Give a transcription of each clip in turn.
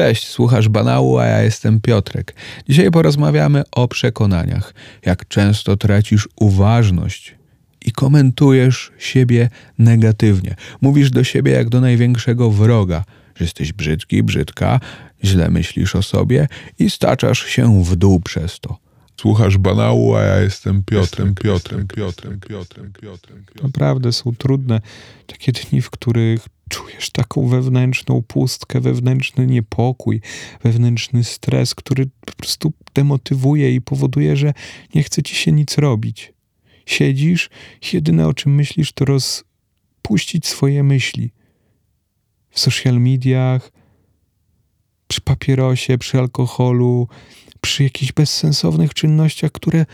Cześć, słuchasz banału, a ja jestem Piotrek. Dzisiaj porozmawiamy o przekonaniach. Jak często tracisz uważność i komentujesz siebie negatywnie. Mówisz do siebie jak do największego wroga, że jesteś brzydki, brzydka, źle myślisz o sobie i staczasz się w dół przez to. Słuchasz banału, a ja jestem Piotrem, Piotrem, Piotrem, Piotrem, Piotrem. Naprawdę są trudne takie dni, w których czujesz taką wewnętrzną pustkę, wewnętrzny niepokój, wewnętrzny stres, który po prostu demotywuje i powoduje, że nie chce ci się nic robić. Siedzisz, jedyne o czym myślisz, to rozpuścić swoje myśli. W social mediach, przy papierosie, przy alkoholu, przy jakichś bezsensownych czynnościach, które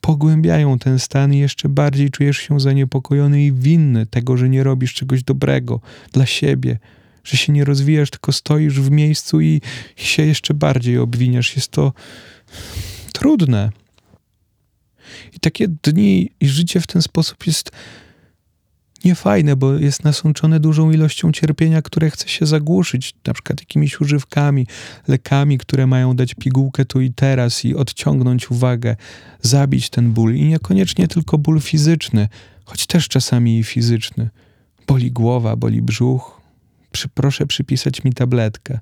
pogłębiają ten stan i jeszcze bardziej czujesz się zaniepokojony i winny tego, że nie robisz czegoś dobrego dla siebie, że się nie rozwijasz, tylko stoisz w miejscu i, się jeszcze bardziej obwiniasz. Jest to trudne. I takie dni i życie w ten sposób jest niefajne, bo jest nasączone dużą ilością cierpienia, które chce się zagłuszyć, na przykład jakimiś używkami, lekami, które mają dać pigułkę tu i teraz i odciągnąć uwagę, zabić ten ból. I niekoniecznie tylko ból fizyczny, choć też czasami i fizyczny. Boli głowa, boli brzuch. Przy, proszę przypisać mi tabletkę.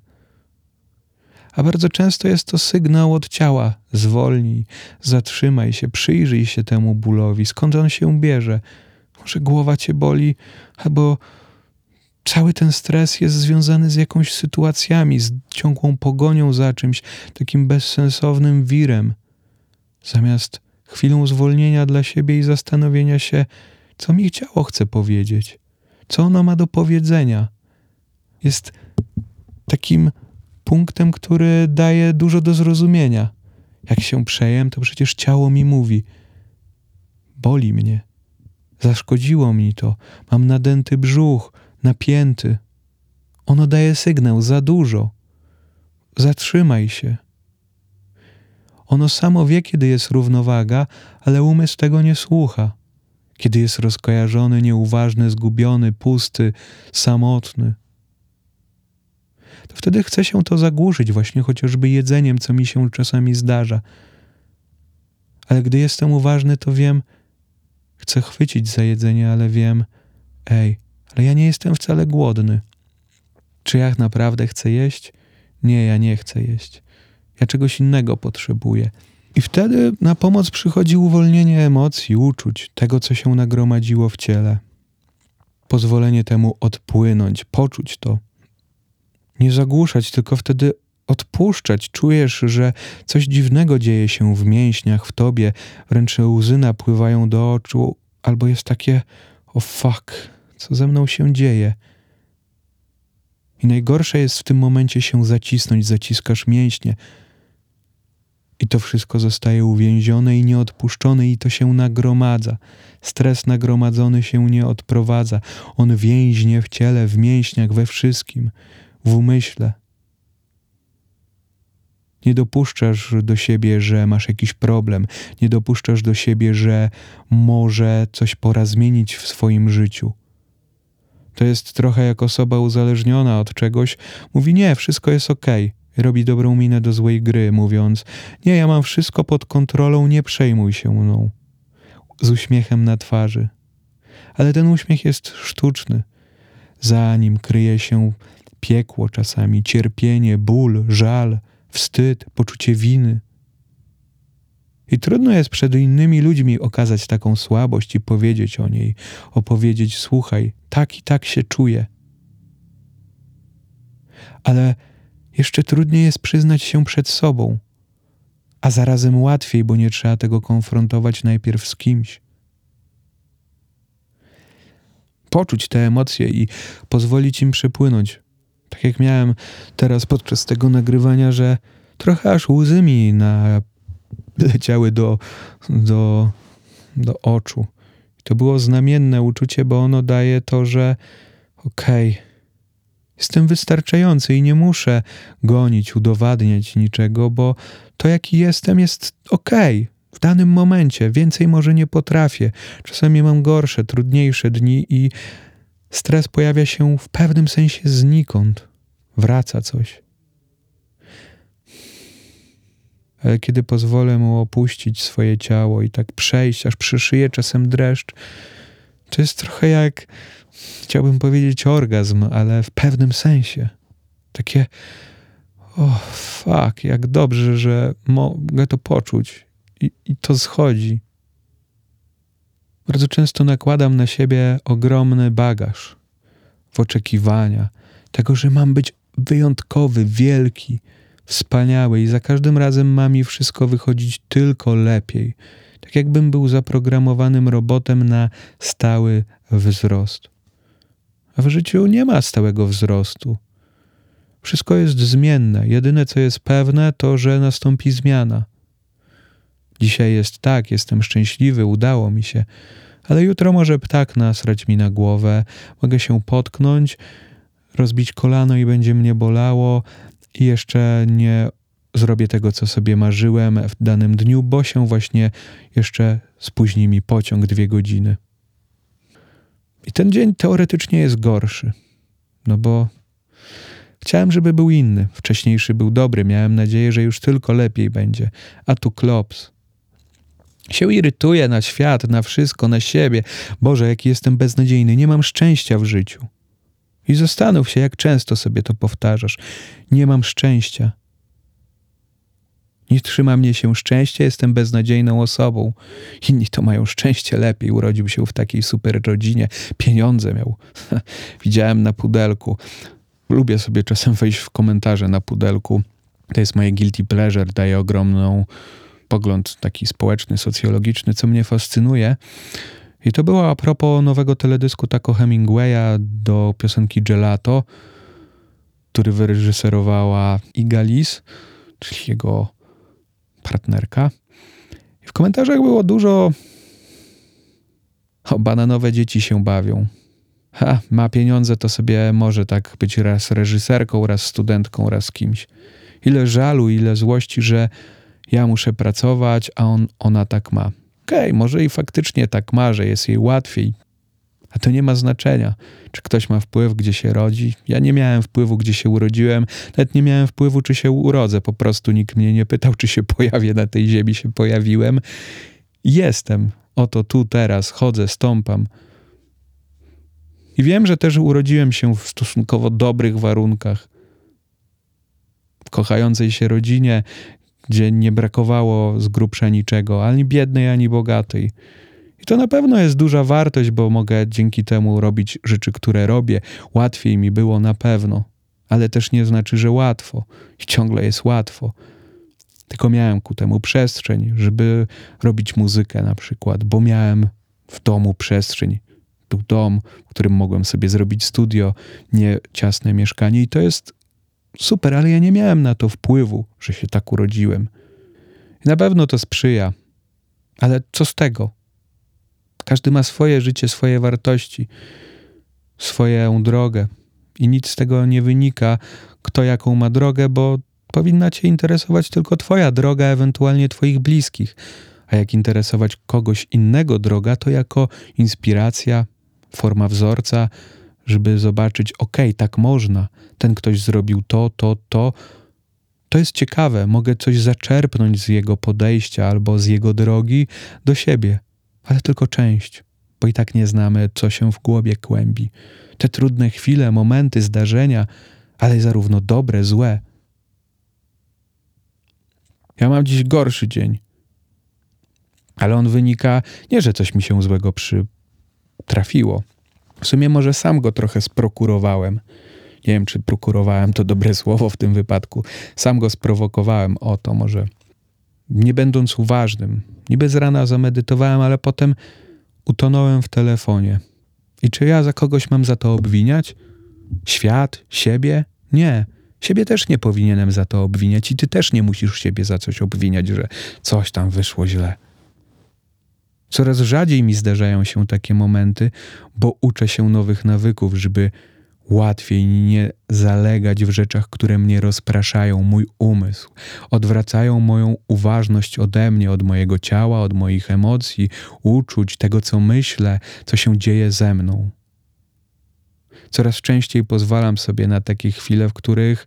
A bardzo często jest to sygnał od ciała: zwolnij, zatrzymaj się, przyjrzyj się temu bólowi, skąd on się bierze może głowa cię boli, albo cały ten stres jest związany z jakąś sytuacjami, z ciągłą pogonią za czymś, takim bezsensownym wirem. Zamiast chwilą zwolnienia dla siebie i zastanowienia się, co mi ciało chce powiedzieć, co ono ma do powiedzenia. Jest takim punktem, który daje dużo do zrozumienia. Jak się przejem, to przecież ciało mi mówi: boli mnie. Zaszkodziło mi to. Mam nadęty brzuch, napięty. Ono daje sygnał za dużo. Zatrzymaj się. Ono samo wie, kiedy jest równowaga, ale umysł tego nie słucha. Kiedy jest rozkojarzony, nieuważny, zgubiony, pusty, samotny. To wtedy chce się to zagłuszyć, właśnie chociażby jedzeniem, co mi się czasami zdarza. Ale gdy jestem uważny, to wiem, Chcę chwycić za jedzenie, ale wiem, ej, ale ja nie jestem wcale głodny. Czy ja naprawdę chcę jeść? Nie, ja nie chcę jeść. Ja czegoś innego potrzebuję. I wtedy na pomoc przychodzi uwolnienie emocji, uczuć, tego, co się nagromadziło w ciele. Pozwolenie temu odpłynąć, poczuć to. Nie zagłuszać, tylko wtedy odpuszczać. Czujesz, że coś dziwnego dzieje się w mięśniach, w tobie, wręcz łzy napływają do oczu, albo jest takie o fuck, co ze mną się dzieje. I najgorsze jest w tym momencie się zacisnąć, zaciskasz mięśnie. I to wszystko zostaje uwięzione i nieodpuszczone, i to się nagromadza. Stres nagromadzony się nie odprowadza. On więźnie w ciele, w mięśniach, we wszystkim, w umyśle. Nie dopuszczasz do siebie, że masz jakiś problem, nie dopuszczasz do siebie, że może coś pora zmienić w swoim życiu. To jest trochę jak osoba uzależniona od czegoś, mówi: Nie, wszystko jest ok. Robi dobrą minę do złej gry, mówiąc: Nie, ja mam wszystko pod kontrolą, nie przejmuj się mną. Z uśmiechem na twarzy. Ale ten uśmiech jest sztuczny. Za nim kryje się piekło czasami, cierpienie, ból, żal wstyd, poczucie winy. I trudno jest przed innymi ludźmi okazać taką słabość i powiedzieć o niej, opowiedzieć: Słuchaj, tak i tak się czuję. Ale jeszcze trudniej jest przyznać się przed sobą, a zarazem łatwiej, bo nie trzeba tego konfrontować najpierw z kimś. Poczuć te emocje i pozwolić im przepłynąć, tak jak miałem teraz podczas tego nagrywania, że trochę aż łzy mi na, leciały do, do, do oczu. To było znamienne uczucie, bo ono daje to, że okej, okay, jestem wystarczający i nie muszę gonić, udowadniać niczego, bo to jaki jestem jest okej. Okay. W danym momencie więcej może nie potrafię. Czasami mam gorsze, trudniejsze dni i Stres pojawia się w pewnym sensie znikąd. Wraca coś. ale kiedy pozwolę mu opuścić swoje ciało i tak przejść, aż przyszyję czasem dreszcz, to jest trochę jak, chciałbym powiedzieć orgazm, ale w pewnym sensie. Takie, o oh, fuck, jak dobrze, że mogę to poczuć i, i to schodzi. Bardzo często nakładam na siebie ogromny bagaż w oczekiwania tego, że mam być wyjątkowy, wielki, wspaniały i za każdym razem ma mi wszystko wychodzić tylko lepiej. Tak jakbym był zaprogramowanym robotem na stały wzrost. A w życiu nie ma stałego wzrostu. Wszystko jest zmienne. Jedyne, co jest pewne, to, że nastąpi zmiana. Dzisiaj jest tak, jestem szczęśliwy, udało mi się, ale jutro może ptak nasrać mi na głowę, mogę się potknąć, rozbić kolano i będzie mnie bolało, i jeszcze nie zrobię tego, co sobie marzyłem w danym dniu, bo się właśnie jeszcze spóźni mi pociąg dwie godziny. I ten dzień teoretycznie jest gorszy, no bo chciałem, żeby był inny. Wcześniejszy był dobry, miałem nadzieję, że już tylko lepiej będzie. A tu klops. Się irytuję na świat, na wszystko, na siebie. Boże, jaki jestem beznadziejny, nie mam szczęścia w życiu. I zastanów się, jak często sobie to powtarzasz. Nie mam szczęścia. Nie trzyma mnie się szczęście, jestem beznadziejną osobą. Inni to mają szczęście lepiej, urodził się w takiej super rodzinie, pieniądze miał. Widziałem na pudelku. Lubię sobie czasem wejść w komentarze na pudelku. To jest moje guilty pleasure, daje ogromną pogląd taki społeczny, socjologiczny, co mnie fascynuje. I to było a propos nowego teledysku Taco Hemingwaya do piosenki Gelato, który wyreżyserowała Igalis, czyli jego partnerka. I w komentarzach było dużo o bananowe dzieci się bawią. Ha, ma pieniądze, to sobie może tak być raz reżyserką, raz studentką, raz kimś. Ile żalu, ile złości, że ja muszę pracować, a on, ona tak ma. Okej, okay, może i faktycznie tak ma, że jest jej łatwiej, a to nie ma znaczenia, czy ktoś ma wpływ, gdzie się rodzi. Ja nie miałem wpływu, gdzie się urodziłem, nawet nie miałem wpływu, czy się urodzę. Po prostu nikt mnie nie pytał, czy się pojawię na tej ziemi, się pojawiłem. Jestem. Oto tu, teraz, chodzę, stąpam. I wiem, że też urodziłem się w stosunkowo dobrych warunkach. W kochającej się rodzinie, gdzie nie brakowało z grubsza niczego, ani biednej, ani bogatej. I to na pewno jest duża wartość, bo mogę dzięki temu robić rzeczy, które robię. Łatwiej mi było na pewno, ale też nie znaczy, że łatwo. I ciągle jest łatwo. Tylko miałem ku temu przestrzeń, żeby robić muzykę na przykład, bo miałem w domu przestrzeń. Był dom, w którym mogłem sobie zrobić studio, nie ciasne mieszkanie, i to jest super, ale ja nie miałem na to wpływu, że się tak urodziłem. Na pewno to sprzyja, ale co z tego? Każdy ma swoje życie, swoje wartości, swoją drogę i nic z tego nie wynika, kto jaką ma drogę, bo powinna Cię interesować tylko Twoja droga, ewentualnie Twoich bliskich. A jak interesować kogoś innego droga, to jako inspiracja, forma wzorca, żeby zobaczyć, okay, tak można, ten ktoś zrobił to, to, to. To jest ciekawe, mogę coś zaczerpnąć z jego podejścia albo z jego drogi do siebie, ale tylko część, bo i tak nie znamy, co się w głowie kłębi. Te trudne chwile, momenty, zdarzenia, ale zarówno dobre, złe. Ja mam dziś gorszy dzień, ale on wynika nie, że coś mi się złego przytrafiło w sumie może sam go trochę sprokurowałem. Nie wiem, czy prokurowałem to dobre słowo w tym wypadku. Sam go sprowokowałem o to, może nie będąc uważnym. Niby z rana zamedytowałem, ale potem utonąłem w telefonie. I czy ja za kogoś mam za to obwiniać? Świat? Siebie? Nie. Siebie też nie powinienem za to obwiniać i ty też nie musisz siebie za coś obwiniać, że coś tam wyszło źle. Coraz rzadziej mi zdarzają się takie momenty, bo uczę się nowych nawyków, żeby łatwiej nie zalegać w rzeczach, które mnie rozpraszają, mój umysł, odwracają moją uważność ode mnie, od mojego ciała, od moich emocji, uczuć, tego, co myślę, co się dzieje ze mną. Coraz częściej pozwalam sobie na takie chwile, w których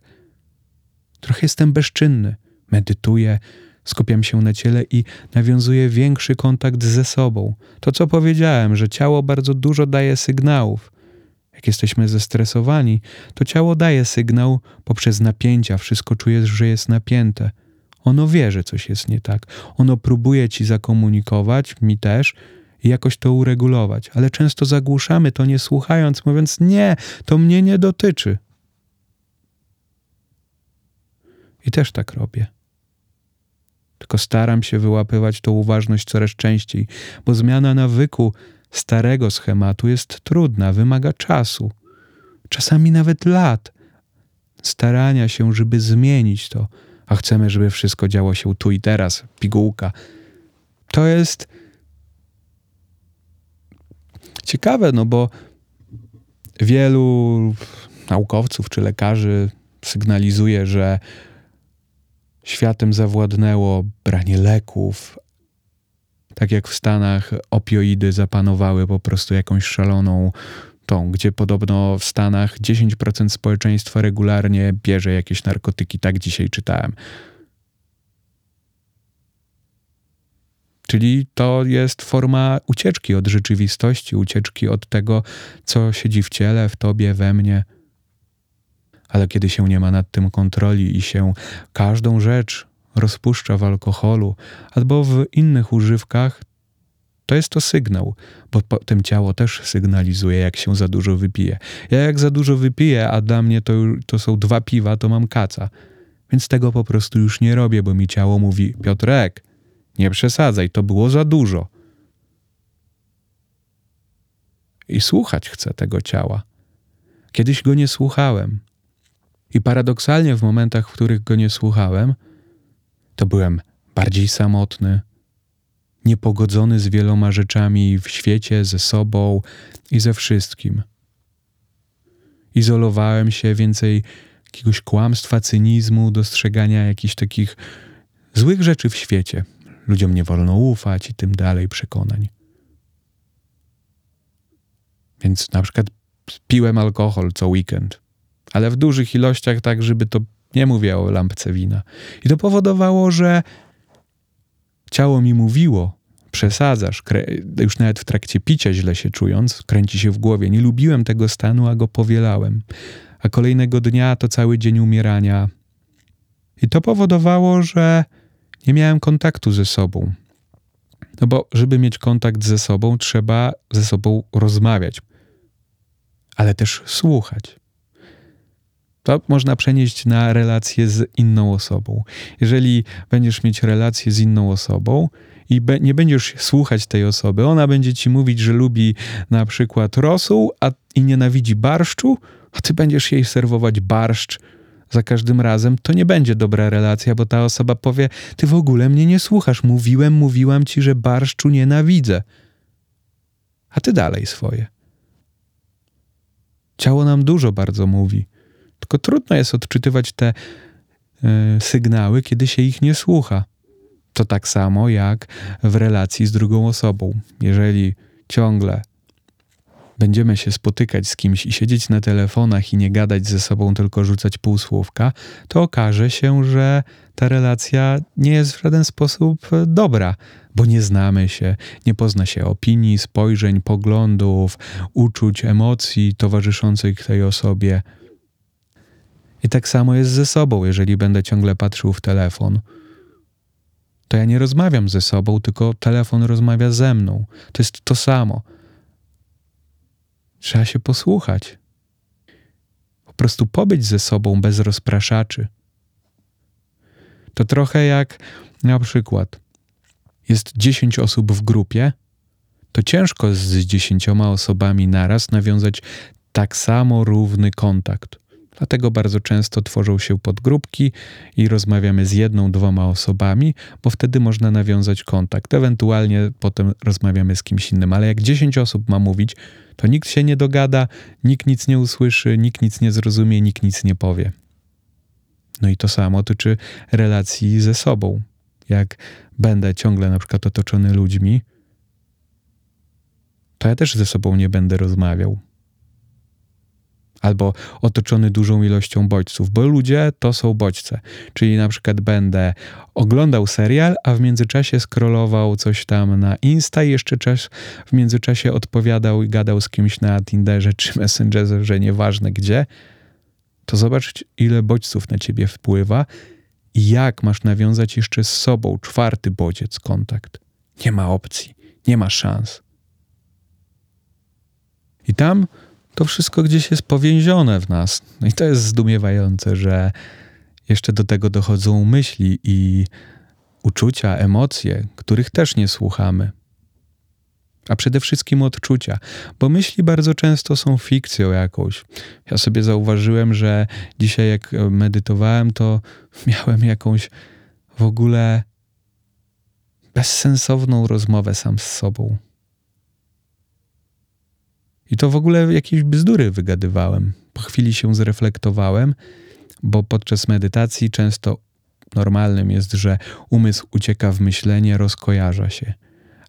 trochę jestem bezczynny, medytuję, Skupiam się na ciele i nawiązuję większy kontakt ze sobą. To, co powiedziałem, że ciało bardzo dużo daje sygnałów. Jak jesteśmy zestresowani, to ciało daje sygnał poprzez napięcia, wszystko czujesz, że jest napięte. Ono wie, że coś jest nie tak. Ono próbuje ci zakomunikować, mi też, i jakoś to uregulować, ale często zagłuszamy to nie słuchając, mówiąc: Nie, to mnie nie dotyczy. I też tak robię. Tylko staram się wyłapywać tą uważność coraz częściej, bo zmiana nawyku starego schematu jest trudna, wymaga czasu, czasami nawet lat, starania się, żeby zmienić to, a chcemy, żeby wszystko działo się tu i teraz, pigułka. To jest ciekawe, no bo wielu naukowców czy lekarzy sygnalizuje, że światem zawładnęło branie leków. Tak jak w Stanach opioidy zapanowały po prostu jakąś szaloną tą, gdzie podobno w Stanach 10% społeczeństwa regularnie bierze jakieś narkotyki. Tak dzisiaj czytałem. Czyli to jest forma ucieczki od rzeczywistości, ucieczki od tego, co siedzi w ciele, w tobie, we mnie. Ale kiedy się nie ma nad tym kontroli i się każdą rzecz rozpuszcza w alkoholu albo w innych używkach, to jest to sygnał, bo potem ciało też sygnalizuje, jak się za dużo wypije. Ja jak za dużo wypiję, a dla mnie to, to są dwa piwa, to mam kaca. Więc tego po prostu już nie robię, bo mi ciało mówi: Piotrek, nie przesadzaj, to było za dużo. I słuchać chcę tego ciała. Kiedyś go nie słuchałem. I paradoksalnie w momentach, w których go nie słuchałem, to byłem bardziej samotny, niepogodzony z wieloma rzeczami w świecie, ze sobą i ze wszystkim. Izolowałem się więcej jakiegoś kłamstwa, cynizmu, dostrzegania jakichś takich złych rzeczy w świecie. Ludziom nie wolno ufać i tym dalej przekonań. Więc na przykład piłem alkohol co weekend, ale w dużych ilościach, tak żeby to nie mówię o lampce wina. I to powodowało, że ciało mi mówiło, przesadzasz, już nawet w trakcie picia źle się czując, kręci się w głowie. Nie lubiłem tego stanu, a go powielałem. A kolejnego dnia to cały dzień umierania. I to powodowało, że nie miałem kontaktu ze sobą. No bo, żeby mieć kontakt ze sobą, trzeba ze sobą rozmawiać, ale też słuchać. To można przenieść na relację z inną osobą. Jeżeli będziesz mieć relację z inną osobą i be, nie będziesz słuchać tej osoby, ona będzie ci mówić, że lubi na przykład rosół a, i nienawidzi barszczu, a ty będziesz jej serwować barszcz za każdym razem, to nie będzie dobra relacja, bo ta osoba powie: Ty w ogóle mnie nie słuchasz. Mówiłem, mówiłam ci, że barszczu nienawidzę. A ty dalej swoje. Ciało nam dużo bardzo mówi. Tylko trudno jest odczytywać te y, sygnały, kiedy się ich nie słucha. To tak samo jak w relacji z drugą osobą. Jeżeli ciągle będziemy się spotykać z kimś i siedzieć na telefonach i nie gadać ze sobą, tylko rzucać półsłówka, to okaże się, że ta relacja nie jest w żaden sposób dobra, bo nie znamy się, nie pozna się opinii, spojrzeń, poglądów, uczuć, emocji towarzyszących tej osobie. Tak samo jest ze sobą, jeżeli będę ciągle patrzył w telefon. To ja nie rozmawiam ze sobą, tylko telefon rozmawia ze mną. To jest to samo. Trzeba się posłuchać. Po prostu pobyć ze sobą bez rozpraszaczy. To trochę jak na przykład jest 10 osób w grupie, to ciężko z 10 osobami naraz nawiązać tak samo równy kontakt. Dlatego bardzo często tworzą się podgrupki i rozmawiamy z jedną, dwoma osobami, bo wtedy można nawiązać kontakt. Ewentualnie potem rozmawiamy z kimś innym, ale jak 10 osób ma mówić, to nikt się nie dogada, nikt nic nie usłyszy, nikt nic nie zrozumie, nikt nic nie powie. No i to samo tyczy relacji ze sobą. Jak będę ciągle na przykład otoczony ludźmi, to ja też ze sobą nie będę rozmawiał albo otoczony dużą ilością bodźców, bo ludzie to są bodźce. Czyli na przykład będę oglądał serial, a w międzyczasie scrollował coś tam na Insta i jeszcze czas w międzyczasie odpowiadał i gadał z kimś na Tinderze czy Messengerze, że nieważne gdzie, to zobacz ile bodźców na ciebie wpływa i jak masz nawiązać jeszcze z sobą czwarty bodziec kontakt. Nie ma opcji, nie ma szans. I tam to wszystko gdzieś jest powięzione w nas. No i to jest zdumiewające, że jeszcze do tego dochodzą myśli i uczucia, emocje, których też nie słuchamy. A przede wszystkim odczucia, bo myśli bardzo często są fikcją jakąś. Ja sobie zauważyłem, że dzisiaj, jak medytowałem, to miałem jakąś w ogóle bezsensowną rozmowę sam z sobą. I to w ogóle jakieś bzdury wygadywałem. Po chwili się zreflektowałem, bo podczas medytacji często normalnym jest, że umysł ucieka w myślenie, rozkojarza się.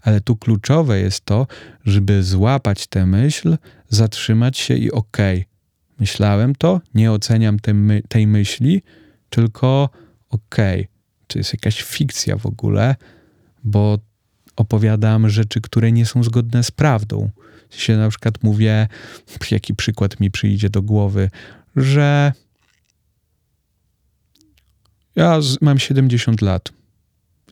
Ale tu kluczowe jest to, żeby złapać tę myśl, zatrzymać się i okej, okay, myślałem to, nie oceniam tej, my tej myśli, tylko okej, okay, to jest jakaś fikcja w ogóle, bo opowiadam rzeczy, które nie są zgodne z prawdą się na przykład mówię, jaki przykład mi przyjdzie do głowy, że ja mam 70 lat.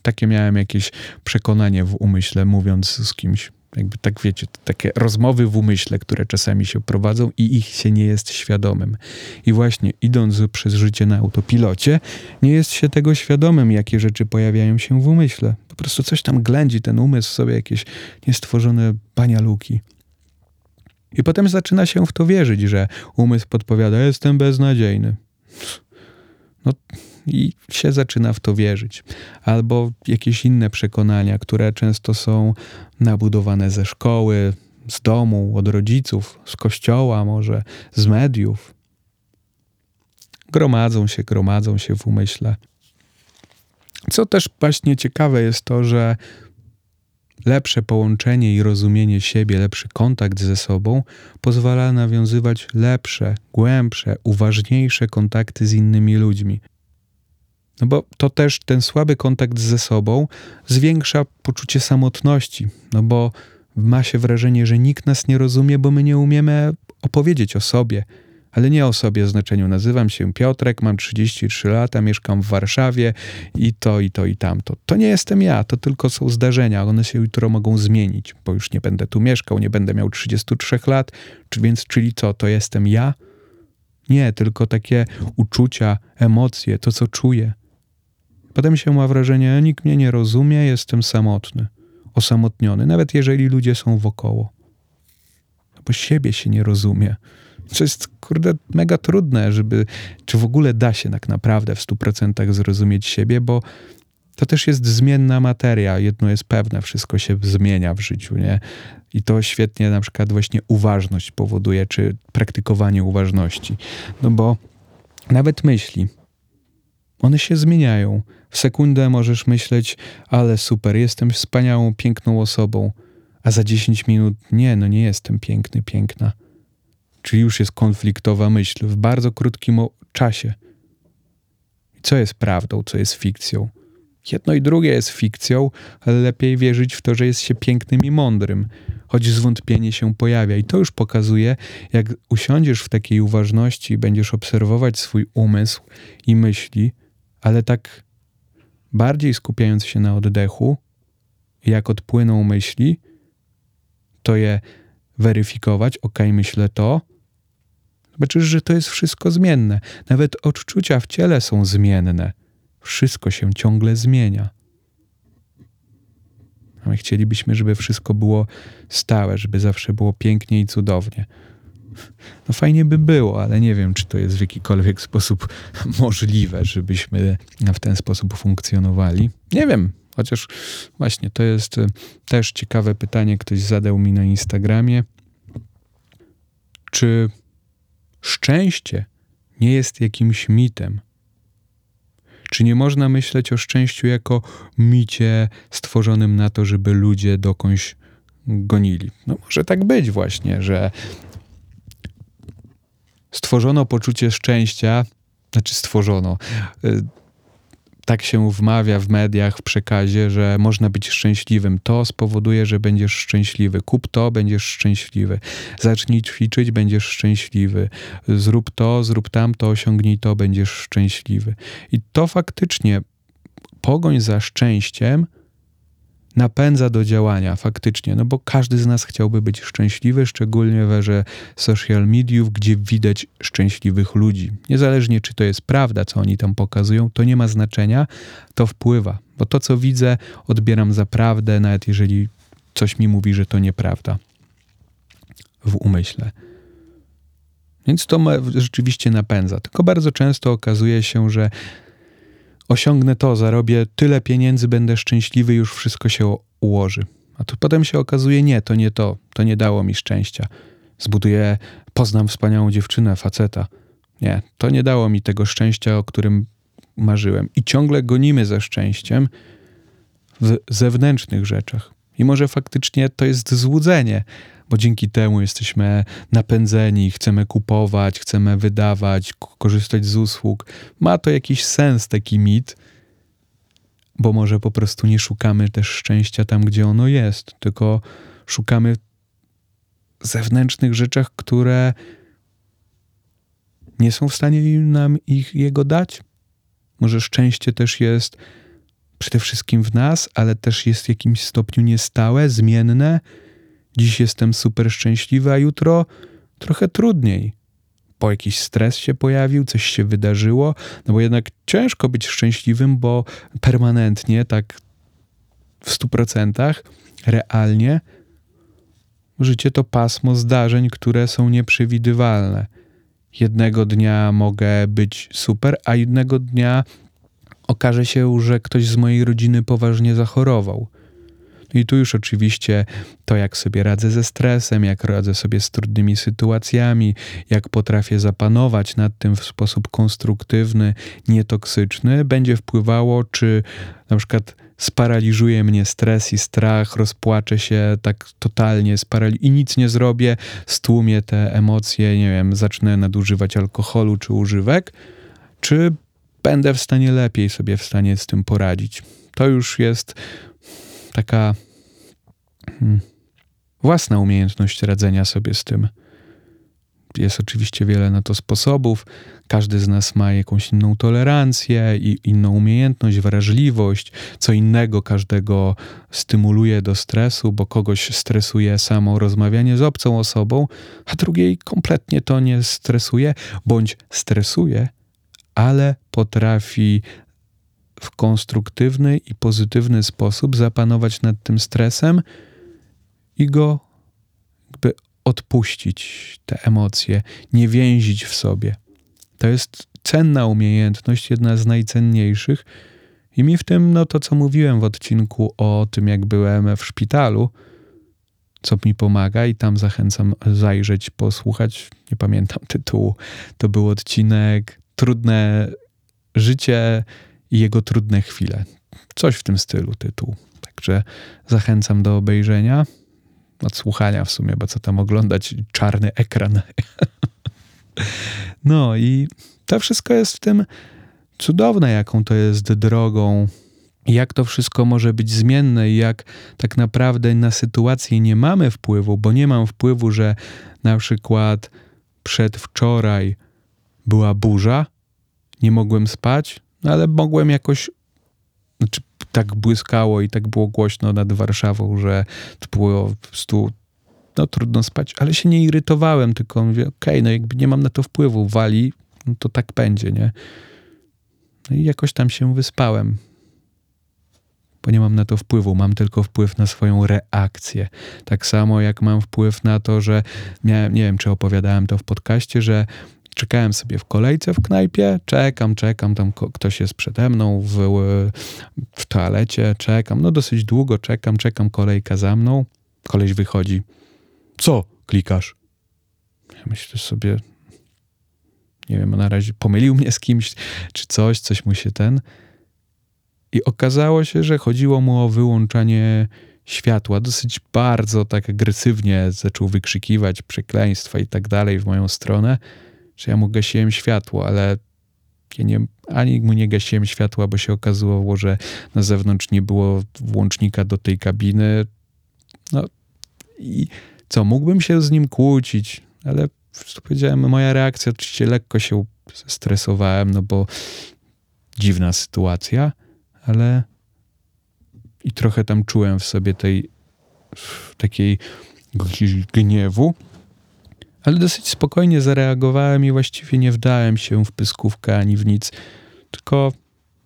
Takie miałem jakieś przekonanie w umyśle, mówiąc z kimś. Jakby tak wiecie, takie rozmowy w umyśle, które czasami się prowadzą i ich się nie jest świadomym. I właśnie idąc przez życie na autopilocie, nie jest się tego świadomym, jakie rzeczy pojawiają się w umyśle. Po prostu coś tam ględzi ten umysł sobie, jakieś niestworzone banialuki. I potem zaczyna się w to wierzyć, że umysł podpowiada, jestem beznadziejny. No i się zaczyna w to wierzyć. Albo jakieś inne przekonania, które często są nabudowane ze szkoły, z domu, od rodziców, z kościoła, może z mediów. Gromadzą się, gromadzą się w umyśle. Co też właśnie ciekawe jest to, że Lepsze połączenie i rozumienie siebie, lepszy kontakt ze sobą pozwala nawiązywać lepsze, głębsze, uważniejsze kontakty z innymi ludźmi. No bo to też ten słaby kontakt ze sobą zwiększa poczucie samotności, no bo ma się wrażenie, że nikt nas nie rozumie, bo my nie umiemy opowiedzieć o sobie, ale nie o sobie znaczeniu nazywam się Piotrek, mam 33 lata, mieszkam w Warszawie i to, i to, i tamto. To nie jestem ja, to tylko są zdarzenia, one się jutro mogą zmienić, bo już nie będę tu mieszkał, nie będę miał 33 lat, czy więc, czyli co, to jestem ja? Nie, tylko takie uczucia, emocje, to co czuję. Potem się ma wrażenie, nikt mnie nie rozumie, jestem samotny, osamotniony, nawet jeżeli ludzie są wokoło. Bo siebie się nie rozumie. Co jest, kurde, mega trudne, żeby, czy w ogóle da się tak naprawdę w 100% zrozumieć siebie, bo to też jest zmienna materia. Jedno jest pewne, wszystko się zmienia w życiu, nie? I to świetnie na przykład właśnie uważność powoduje, czy praktykowanie uważności. No bo nawet myśli, one się zmieniają. W sekundę możesz myśleć, ale super, jestem wspaniałą, piękną osobą, a za 10 minut nie, no nie jestem piękny, piękna. Czyli już jest konfliktowa myśl w bardzo krótkim czasie. Co jest prawdą, co jest fikcją? Jedno i drugie jest fikcją, ale lepiej wierzyć w to, że jest się pięknym i mądrym, choć zwątpienie się pojawia. I to już pokazuje, jak usiądziesz w takiej uważności i będziesz obserwować swój umysł i myśli, ale tak bardziej skupiając się na oddechu, jak odpłyną myśli, to je weryfikować, ok, myślę to, Zobaczysz, że to jest wszystko zmienne. Nawet odczucia w ciele są zmienne. Wszystko się ciągle zmienia. A my chcielibyśmy, żeby wszystko było stałe, żeby zawsze było pięknie i cudownie. No fajnie by było, ale nie wiem, czy to jest w jakikolwiek sposób możliwe, żebyśmy w ten sposób funkcjonowali. Nie wiem, chociaż właśnie to jest e, też ciekawe pytanie, ktoś zadał mi na Instagramie. Czy Szczęście nie jest jakimś mitem. Czy nie można myśleć o szczęściu jako micie stworzonym na to, żeby ludzie dokądś gonili? No może tak być właśnie, że stworzono poczucie szczęścia, znaczy stworzono. Tak się wmawia w mediach, w przekazie, że można być szczęśliwym. To spowoduje, że będziesz szczęśliwy. Kup to, będziesz szczęśliwy. Zacznij ćwiczyć, będziesz szczęśliwy. Zrób to, zrób tamto, osiągnij to, będziesz szczęśliwy. I to faktycznie pogoń za szczęściem napędza do działania faktycznie, no bo każdy z nas chciałby być szczęśliwy, szczególnie w erze social mediów, gdzie widać szczęśliwych ludzi. Niezależnie czy to jest prawda, co oni tam pokazują, to nie ma znaczenia, to wpływa, bo to co widzę odbieram za prawdę, nawet jeżeli coś mi mówi, że to nieprawda w umyśle. Więc to rzeczywiście napędza. Tylko bardzo często okazuje się, że osiągnę to, zarobię tyle pieniędzy, będę szczęśliwy, już wszystko się ułoży. A tu potem się okazuje, nie, to nie to, to nie dało mi szczęścia. Zbuduję, poznam wspaniałą dziewczynę, faceta. Nie, to nie dało mi tego szczęścia, o którym marzyłem. I ciągle gonimy ze szczęściem w zewnętrznych rzeczach. I może faktycznie to jest złudzenie, bo dzięki temu jesteśmy napędzeni, chcemy kupować, chcemy wydawać, korzystać z usług. Ma to jakiś sens, taki mit, bo może po prostu nie szukamy też szczęścia tam, gdzie ono jest, tylko szukamy zewnętrznych rzeczach, które nie są w stanie nam ich jego dać. Może szczęście też jest przede wszystkim w nas, ale też jest w jakimś stopniu niestałe, zmienne Dziś jestem super szczęśliwy, a jutro trochę trudniej. Bo jakiś stres się pojawił, coś się wydarzyło, no bo jednak ciężko być szczęśliwym, bo permanentnie, tak w stu procentach, realnie, życie to pasmo zdarzeń, które są nieprzewidywalne. Jednego dnia mogę być super, a jednego dnia okaże się, że ktoś z mojej rodziny poważnie zachorował. I tu już oczywiście to, jak sobie radzę ze stresem, jak radzę sobie z trudnymi sytuacjami, jak potrafię zapanować nad tym w sposób konstruktywny, nietoksyczny, będzie wpływało, czy na przykład sparaliżuje mnie stres i strach, rozpłaczę się tak totalnie sparali- i nic nie zrobię, stłumię te emocje, nie wiem, zacznę nadużywać alkoholu czy używek, czy będę w stanie lepiej sobie w stanie z tym poradzić. To już jest taka hmm, własna umiejętność radzenia sobie z tym. Jest oczywiście wiele na to sposobów. Każdy z nas ma jakąś inną tolerancję i inną umiejętność, wrażliwość. Co innego każdego stymuluje do stresu, bo kogoś stresuje samo rozmawianie z obcą osobą, a drugiej kompletnie to nie stresuje, bądź stresuje, ale potrafi w konstruktywny i pozytywny sposób zapanować nad tym stresem i go jakby odpuścić, te emocje, nie więzić w sobie. To jest cenna umiejętność, jedna z najcenniejszych. I mi w tym, no to co mówiłem w odcinku o tym, jak byłem w szpitalu, co mi pomaga, i tam zachęcam zajrzeć, posłuchać. Nie pamiętam tytułu. To był odcinek Trudne życie i jego trudne chwile. Coś w tym stylu tytuł. Także zachęcam do obejrzenia, odsłuchania w sumie, bo co tam oglądać, czarny ekran. no i to wszystko jest w tym cudowne, jaką to jest drogą, jak to wszystko może być zmienne i jak tak naprawdę na sytuację nie mamy wpływu, bo nie mam wpływu, że na przykład przedwczoraj była burza, nie mogłem spać, ale mogłem jakoś, znaczy tak błyskało i tak było głośno nad Warszawą, że to było po prostu no trudno spać, ale się nie irytowałem, tylko mówię, okej, okay, no jakby nie mam na to wpływu, wali, no to tak będzie, nie? No i jakoś tam się wyspałem, bo nie mam na to wpływu, mam tylko wpływ na swoją reakcję. Tak samo jak mam wpływ na to, że miałem, nie wiem, czy opowiadałem to w podcaście, że Czekałem sobie w kolejce w knajpie, czekam, czekam, tam ktoś jest przede mną w, w toalecie, czekam, no dosyć długo czekam, czekam, kolejka za mną. Koleś wychodzi. Co klikasz? Ja myślę sobie, nie wiem, na razie pomylił mnie z kimś, czy coś, coś mu się ten. I okazało się, że chodziło mu o wyłączanie światła. Dosyć bardzo tak agresywnie zaczął wykrzykiwać przekleństwa i tak dalej w moją stronę że ja mu gasiłem światło, ale ja nie, ani mu nie gasiłem światła, bo się okazało, że na zewnątrz nie było włącznika do tej kabiny. No i co, mógłbym się z nim kłócić, ale powiedziałem, moja reakcja, oczywiście lekko się stresowałem, no bo dziwna sytuacja, ale i trochę tam czułem w sobie tej takiej gniewu, ale dosyć spokojnie zareagowałem i właściwie nie wdałem się w pyskówkę ani w nic, tylko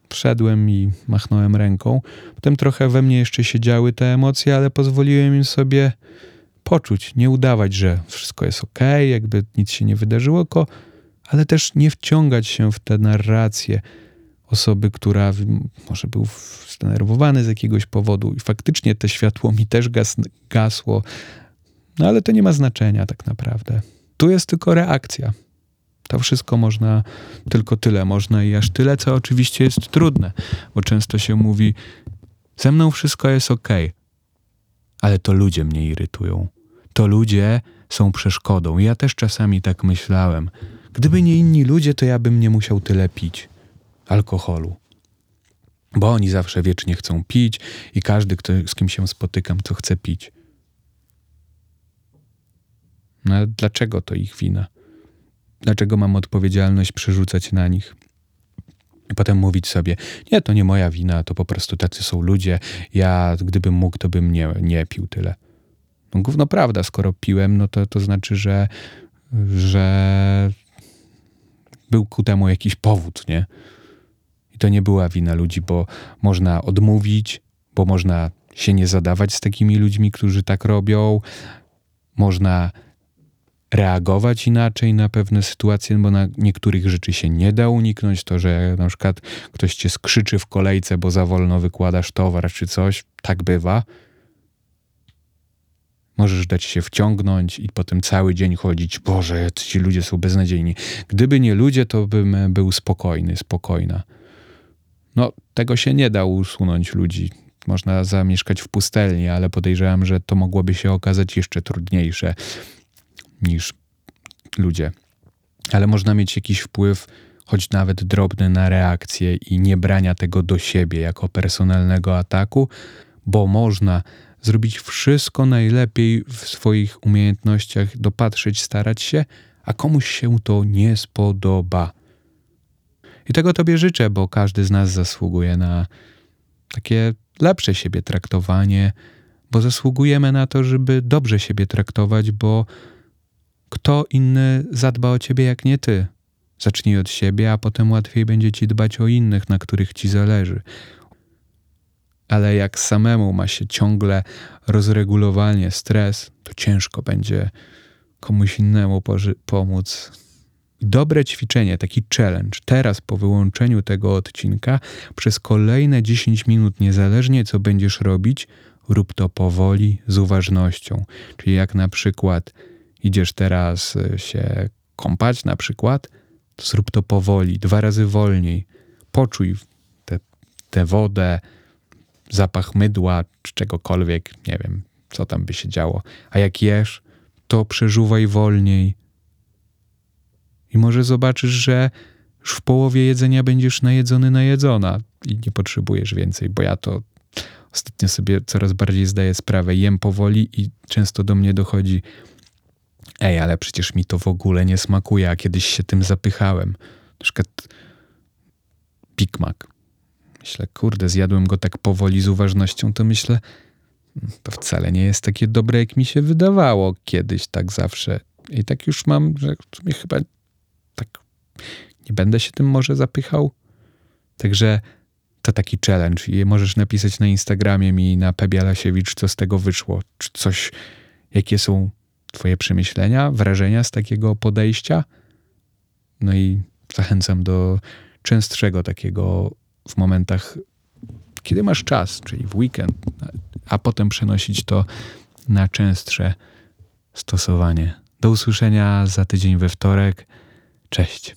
wszedłem i machnąłem ręką. Potem trochę we mnie jeszcze siedziały te emocje, ale pozwoliłem im sobie poczuć, nie udawać, że wszystko jest ok, jakby nic się nie wydarzyło, tylko, ale też nie wciągać się w tę narrację osoby, która może był zdenerwowany z jakiegoś powodu i faktycznie te światło mi też gas, gasło, no ale to nie ma znaczenia tak naprawdę. Tu jest tylko reakcja. To wszystko można, tylko tyle można i aż tyle, co oczywiście jest trudne, bo często się mówi, ze mną wszystko jest ok, ale to ludzie mnie irytują. To ludzie są przeszkodą. Ja też czasami tak myślałem. Gdyby nie inni ludzie, to ja bym nie musiał tyle pić alkoholu. Bo oni zawsze wiecznie chcą pić i każdy, kto, z kim się spotykam, to chce pić. No dlaczego to ich wina? Dlaczego mam odpowiedzialność przerzucać na nich? I potem mówić sobie, nie, to nie moja wina, to po prostu tacy są ludzie, ja gdybym mógł, to bym nie, nie pił tyle. No gówno prawda, skoro piłem, no to, to znaczy, że, że był ku temu jakiś powód, nie? I to nie była wina ludzi, bo można odmówić, bo można się nie zadawać z takimi ludźmi, którzy tak robią, można reagować inaczej na pewne sytuacje, bo na niektórych rzeczy się nie da uniknąć. To, że na przykład ktoś cię skrzyczy w kolejce, bo za wolno wykładasz towar czy coś, tak bywa. Możesz dać się wciągnąć i potem cały dzień chodzić, Boże, ci ludzie są beznadziejni. Gdyby nie ludzie, to bym był spokojny, spokojna. No, tego się nie da usunąć ludzi. Można zamieszkać w pustelni, ale podejrzewam, że to mogłoby się okazać jeszcze trudniejsze niż ludzie. Ale można mieć jakiś wpływ, choć nawet drobny, na reakcję i nie brania tego do siebie jako personalnego ataku, bo można zrobić wszystko najlepiej w swoich umiejętnościach, dopatrzeć, starać się, a komuś się to nie spodoba. I tego Tobie życzę, bo każdy z nas zasługuje na takie lepsze siebie traktowanie, bo zasługujemy na to, żeby dobrze siebie traktować, bo kto inny zadba o ciebie jak nie ty? Zacznij od siebie, a potem łatwiej będzie ci dbać o innych, na których ci zależy. Ale jak samemu ma się ciągle rozregulowanie, stres, to ciężko będzie komuś innemu pomóc. Dobre ćwiczenie, taki challenge. Teraz po wyłączeniu tego odcinka, przez kolejne 10 minut, niezależnie co będziesz robić, rób to powoli, z uważnością. Czyli jak na przykład idziesz teraz y, się kąpać na przykład, to zrób to powoli, dwa razy wolniej. Poczuj tę wodę, zapach mydła czy czegokolwiek, nie wiem, co tam by się działo. A jak jesz, to przeżuwaj wolniej. I może zobaczysz, że już w połowie jedzenia będziesz najedzony, najedzona i nie potrzebujesz więcej, bo ja to ostatnio sobie coraz bardziej zdaję sprawę. Jem powoli i często do mnie dochodzi, ej, ale przecież mi to w ogóle nie smakuje, a kiedyś się tym zapychałem. Na przykład Big Mac. Myślę, kurde, zjadłem go tak powoli z uważnością, to myślę, to wcale nie jest takie dobre, jak mi się wydawało kiedyś, tak zawsze. I tak już mam, że chyba tak nie będę się tym może zapychał. Także to taki challenge i możesz napisać na Instagramie mi na Pebialasiewicz, co z tego wyszło, czy coś, jakie są Twoje przemyślenia, wrażenia z takiego podejścia. No i zachęcam do częstszego takiego w momentach, kiedy masz czas, czyli w weekend, a potem przenosić to na częstsze stosowanie. Do usłyszenia za tydzień we wtorek. Cześć.